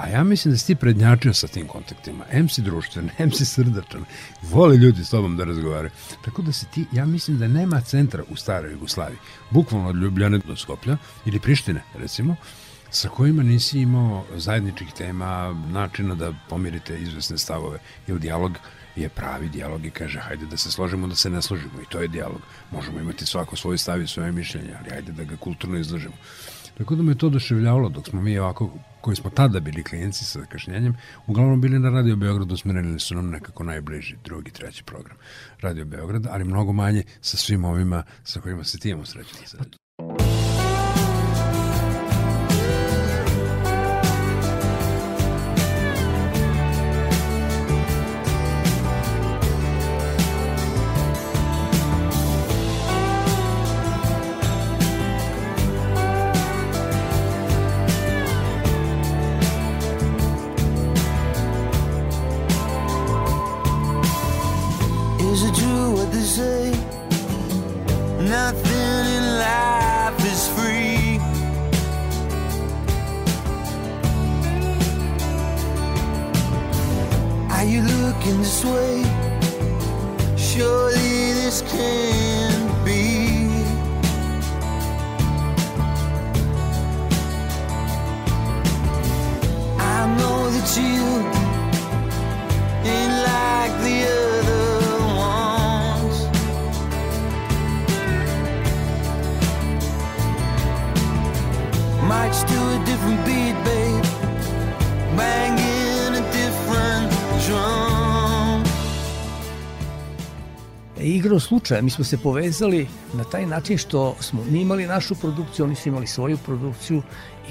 A ja mislim da si ti prednjačio sa tim kontaktima. M si društven, [LAUGHS] M si srdačan. Vole ljudi s tobom da razgovaraju. Tako da si ti, ja mislim da nema centra u staroj Jugoslaviji. Bukvalno od Ljubljane do Skoplja ili Prištine, recimo, sa kojima nisi imao zajedničkih tema, načina da pomirite izvesne stavove. Jer dijalog je pravi dijalog i kaže hajde da se složimo, da se ne složimo i to je dijalog. Možemo imati svako svoj stav i svoje mišljenje, ali hajde da ga kulturno izložimo. Tako da me to doševljavalo dok smo mi ovako, koji smo tada bili klijenci sa kašnjenjem, uglavnom bili na Radio Beogradu, smerili su nam nekako najbliži drugi, treći program Radio Beograda, ali mnogo manje sa svim ovima sa kojima se ti imamo srećati Igro slučaja, mi smo se povezali na taj način što smo mi imali našu produkciju, oni su imali svoju produkciju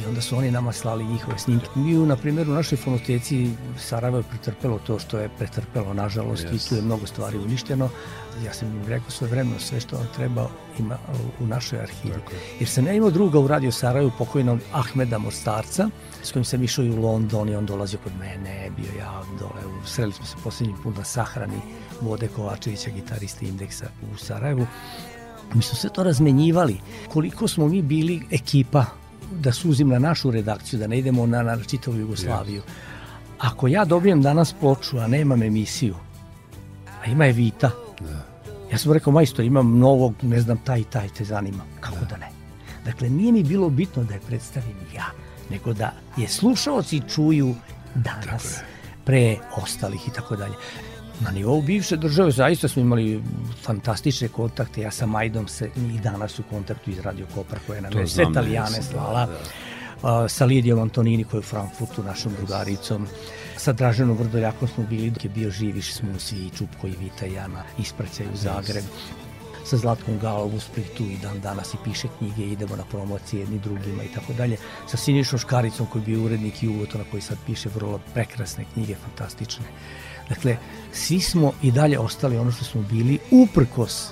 i onda su oni nama slali njihove snimke. Mi, u, na primjer, u našoj fonoteci Sarajevo je pretrpelo to što je pretrpelo, nažalost, Yes. i tu je mnogo stvari uništeno. Ja sam im rekao svoje vremeno, sve što vam treba ima u našoj arhivi. Jer sam ja imao druga u Radio Sarajevu, pokojnog Ahmeda Mostarca, s kojim sam išao i u London i on dolazio kod mene, bio ja dole, sreli smo se posljednji put na sahrani Vode Kovačevića, gitariste Indeksa u Sarajevu. Mi smo sve to razmenjivali. Koliko smo mi bili ekipa da suzim na našu redakciju, da ne idemo na, na čitavu Jugoslaviju. Ako ja dobijem danas ploču, a nemam emisiju, a ima je Vita, ja sam rekao, majstor, imam novog, ne znam, taj i taj, te zanima. Kako da ne? Dakle, nije mi bilo bitno da je predstavim ja, nego da je slušalci čuju danas pre ostalih i tako dalje. Na nivou bivše države zaista smo imali fantastične kontakte. Ja sa Majdom se i danas u kontaktu iz Radio Kopra koja nam To je sve da Italijane da, slala. da. A, sa Lidijom Antonini koja je u Frankfurtu, našom drugaricom. Sa Draženom Vrdoljakom smo bili dok je bio živiš smo svi i Čupko i Vita i Jana ispraćaju u Zagreb. Sa Zlatkom Galom u Splitu i dan danas i piše knjige, idemo na promocije jedni drugima i tako dalje. Sa Sinišom Škaricom koji je bio urednik Jugotona koji sad piše vrlo prekrasne knjige, fantastične. Dakle, svi smo i dalje ostali ono što smo bili uprkos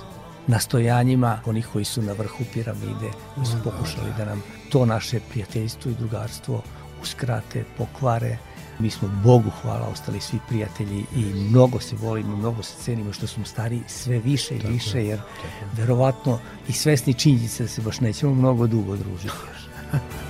nastojanjima onih koji su na vrhu piramide, koji su pokušali da nam to naše prijateljstvo i drugarstvo uskrate, pokvare. Mi smo Bogu hvala ostali svi prijatelji i mnogo se volimo, mnogo se cenimo što smo stari sve više i više, jer verovatno i svesni činjenice da se baš nećemo mnogo dugo družiti [LAUGHS]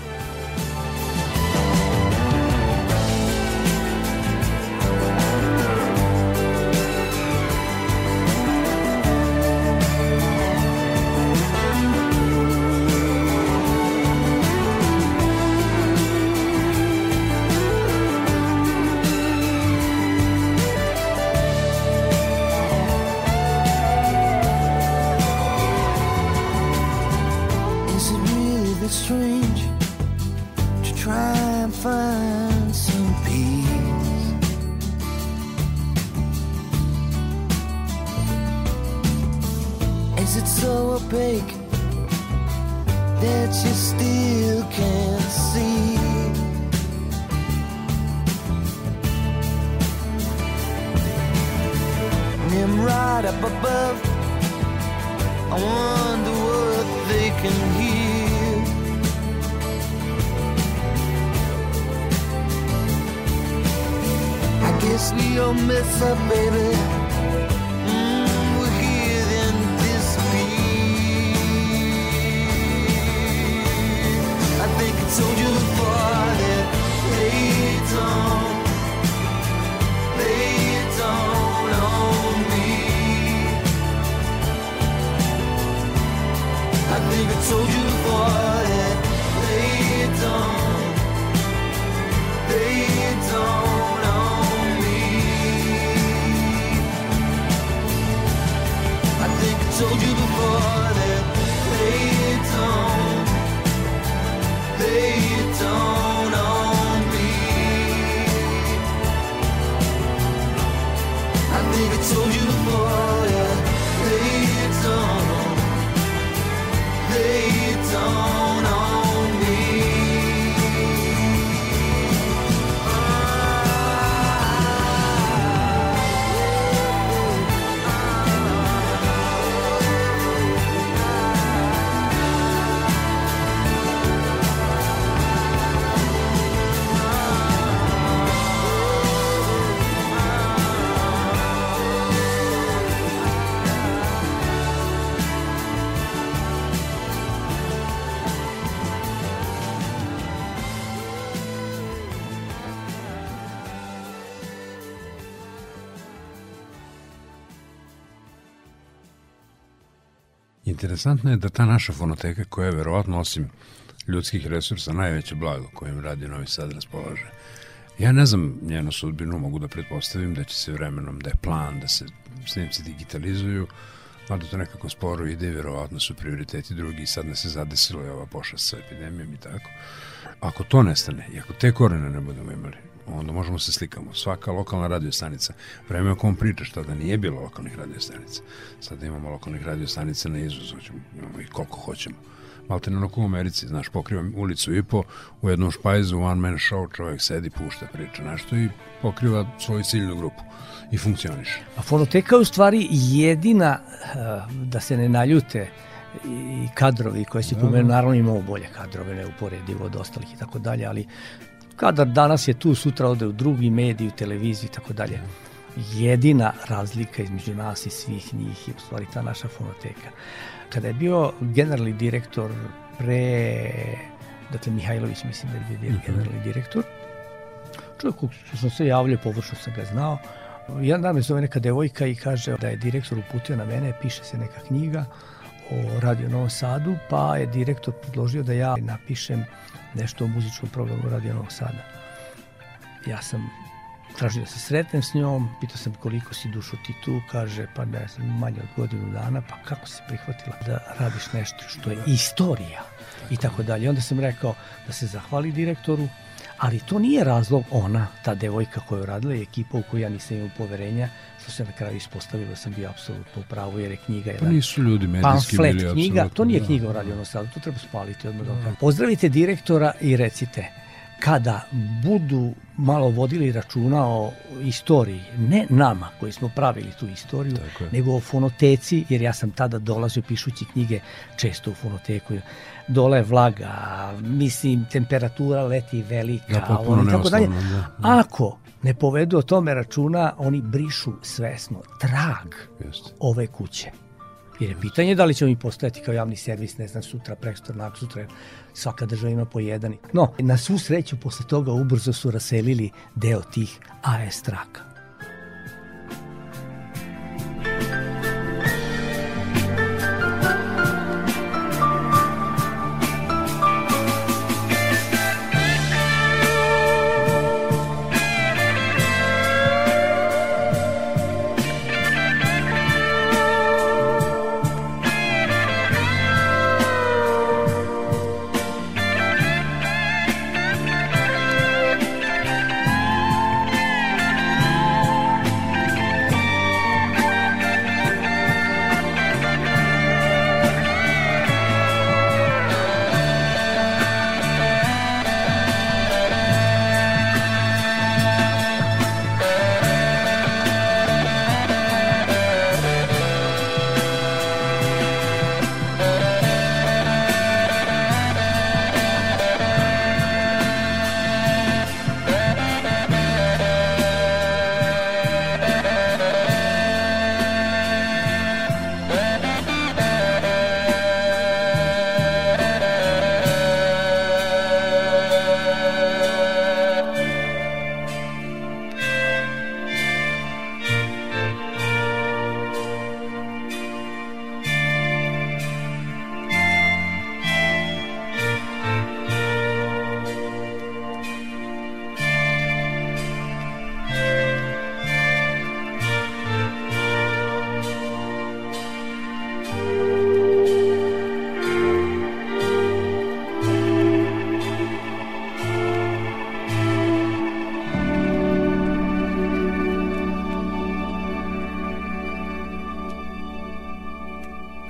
that you still can't see? Nimrod up above I wonder what they can hear. I guess we all mess up, baby. Told you before that They it say you don't Interesantno je da ta naša fonoteka koja je verovatno osim ljudskih resursa najveće blago kojim radi Novi Sad raspolaže. Ja ne znam njenu sudbinu, mogu da pretpostavim da će se vremenom, da je plan, da se snimci digitalizuju, mada to nekako sporo ide i verovatno su prioriteti drugi i sad ne se zadesilo je ova pošast sa epidemijom i tako. Ako to nestane i ako te korene ne budemo imali, onda možemo se slikamo. Svaka lokalna radiostanica, vreme o kom pričaš, tada nije bilo lokalnih radiostanica. Sada imamo lokalnih radiostanica na izvoz, hoćemo, imamo ih koliko hoćemo. Malte ne u Americi, znaš, pokriva ulicu i po, u jednom špajzu, one man show, čovjek sedi, pušta, priča nešto i pokriva svoju ciljnu grupu i funkcioniše. A fonoteka je u stvari jedina, eh, da se ne naljute, i kadrovi koje si pomenuo, naravno imamo bolje kadrove, neuporedivo od ostalih i tako dalje, ali kadar danas je tu, sutra ode u drugi mediji, u televiziji i tako dalje. Jedina razlika između nas i svih njih je u stvari ta naša fonoteka. Kada je bio generalni direktor pre, dakle Mihajlović mislim da je bio generalni direktor, čovjek što sam se javljao, površno sam ga znao, jedan dan me zove neka devojka i kaže da je direktor uputio na mene, piše se neka knjiga o Radio Novom Sadu, pa je direktor predložio da ja napišem nešto o muzičkom programu Radio Novog Sada. Ja sam tražio da se sretnem s njom, pitao sam koliko si dušo ti tu, kaže pa ne znam, manje od godinu dana, pa kako si prihvatila da radiš nešto što je istorija i tako dalje. Onda sam rekao da se zahvali direktoru, ali to nije razlog ona, ta devojka koja je radila i ekipa u kojoj ja nisam imao poverenja, što se na kraju ispostavilo da sam bio apsolutno u pravu jer je knjiga Pa jedan nisu ljudi medijski pamflet bili knjiga, to nije da. knjiga o Radio Novom Sadu, to treba spaliti odmah da vam kažem. Pozdravite direktora i recite kada budu malo vodili računa o istoriji, ne nama koji smo pravili tu istoriju, nego o fonoteci, jer ja sam tada dolazio pišući knjige često u fonoteku. Dole je vlaga, mislim, temperatura leti velika, Da, potpuno ono tako dalje. da. Ako ne povedu o tome računa, oni brišu svesno trag Jeste. ove kuće. Jer je pitanje da li ćemo mi postojati kao javni servis, ne znam, sutra, prekstor, nak sutra, svaka država ima po jedan. No, na svu sreću, posle toga ubrzo su raselili deo tih AS traka.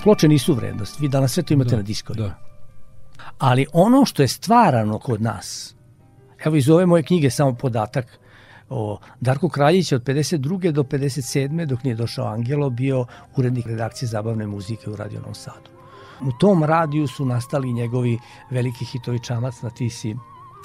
Ploče nisu vrednost, vi danas sve to imate Da, na diskovima. da. Ali ono što je stvarano kod nas, evo iz ove moje knjige samo podatak o Darku Kraljića od 52. do 57. dok nije došao Angelo, bio urednik redakcije zabavne muzike u Radio Novom Sadu. U tom radiju su nastali njegovi veliki hitovi Čamac na tisi,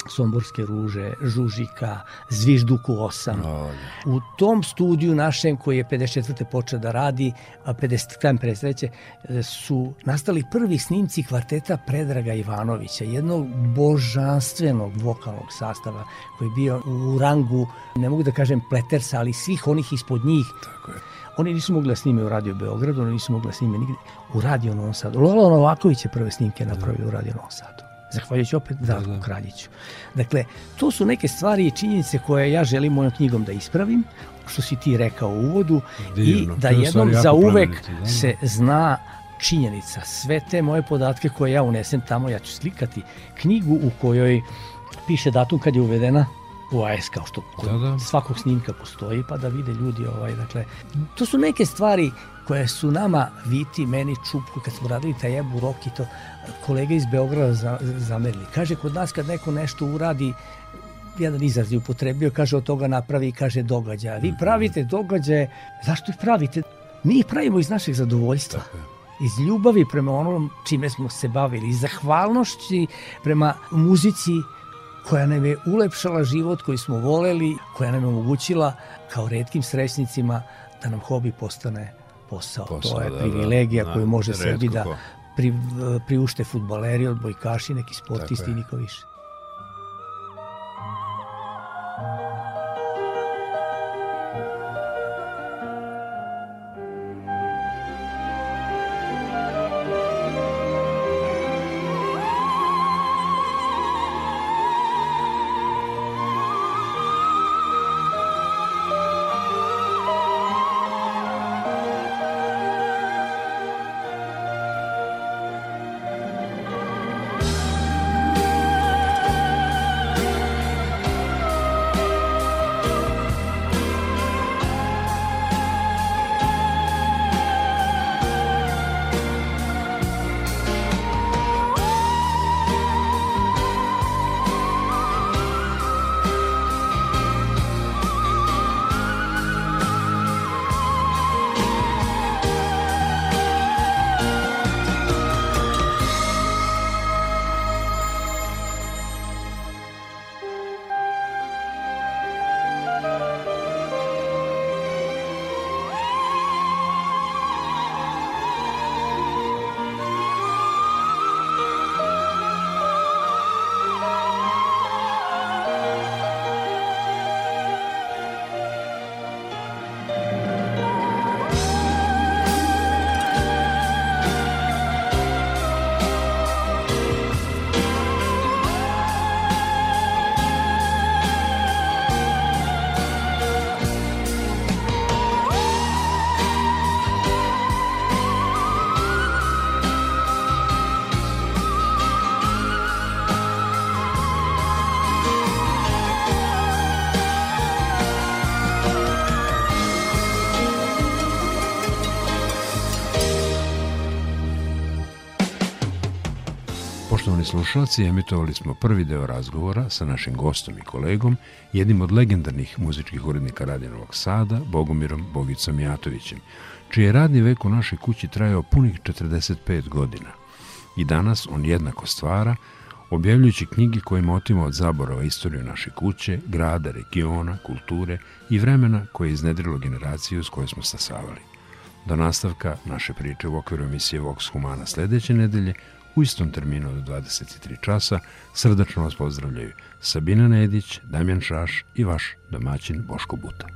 Somborske ruže, Žužika, Zvižduku 8. U tom studiju našem koji je 54. počeo da radi, a 50. krajem 53. e, su nastali prvi snimci kvarteta Predraga Ivanovića, jednog božanstvenog vokalnog sastava koji je bio u rangu, ne mogu da kažem pletersa, ali svih onih ispod njih. Tako je. Oni nisu mogli da snime u Radio Beogradu, oni nisu mogli da snime nigde. U Radio Novom Sadu. Lolo Novaković je prve snimke napravio u Radio Novom Sadu. Zahvaljujući opet Darku da. Kraljiću. Dakle, to su neke stvari i činjenice koje ja želim mojom knjigom da ispravim, što si ti rekao u uvodu, Divno. i da jednom za uvek plemenito, da. se zna činjenica. Sve te moje podatke koje ja unesem tamo, ja ću slikati knjigu u kojoj piše datum kad je uvedena u AS kao što kod Da, da. svakog snimka postoji pa da vide ljudi ovaj dakle to su neke stvari koje su nama Viti, meni Čupku kad smo radili taj jebu rok i to kolega iz Beograda za, zamerili. Kaže kod nas kad neko nešto uradi jedan izraz je upotrebio, kaže od toga napravi, kaže događaja. Vi pravite događaje, zašto ih pravite? Mi ih pravimo iz našeg zadovoljstva. Iz ljubavi prema onom čime smo se bavili, iz zahvalnošći prema muzici koja nam je ulepšala život koji smo voleli, koja nam je omogućila kao redkim srećnicima da nam hobi postane posao. Posao, to je da, da. privilegija Da, koju može sebi da pri, priušte futbaleri, odbojkaši, neki sportisti i niko više. Slušalci, emitovali smo prvi deo razgovora sa našim gostom i kolegom, jednim od legendarnih muzičkih urednika Novog Sada, Bogumirom Bogicom Jatovićem, čiji je radni vek u našoj kući trajao punih 45 godina. I danas on jednako stvara, objavljujući knjige kojima otima od zaborava istoriju naše kuće, grada, regiona, kulture i vremena koje je iznedrilo generaciju s kojoj smo stasavali. Do nastavka naše priče u okviru emisije Vox Humana sledeće nedelje u istom terminu do 23 časa srdačno vas pozdravljaju Sabina Nedić, Damjan Šaš i vaš domaćin Boško Buta.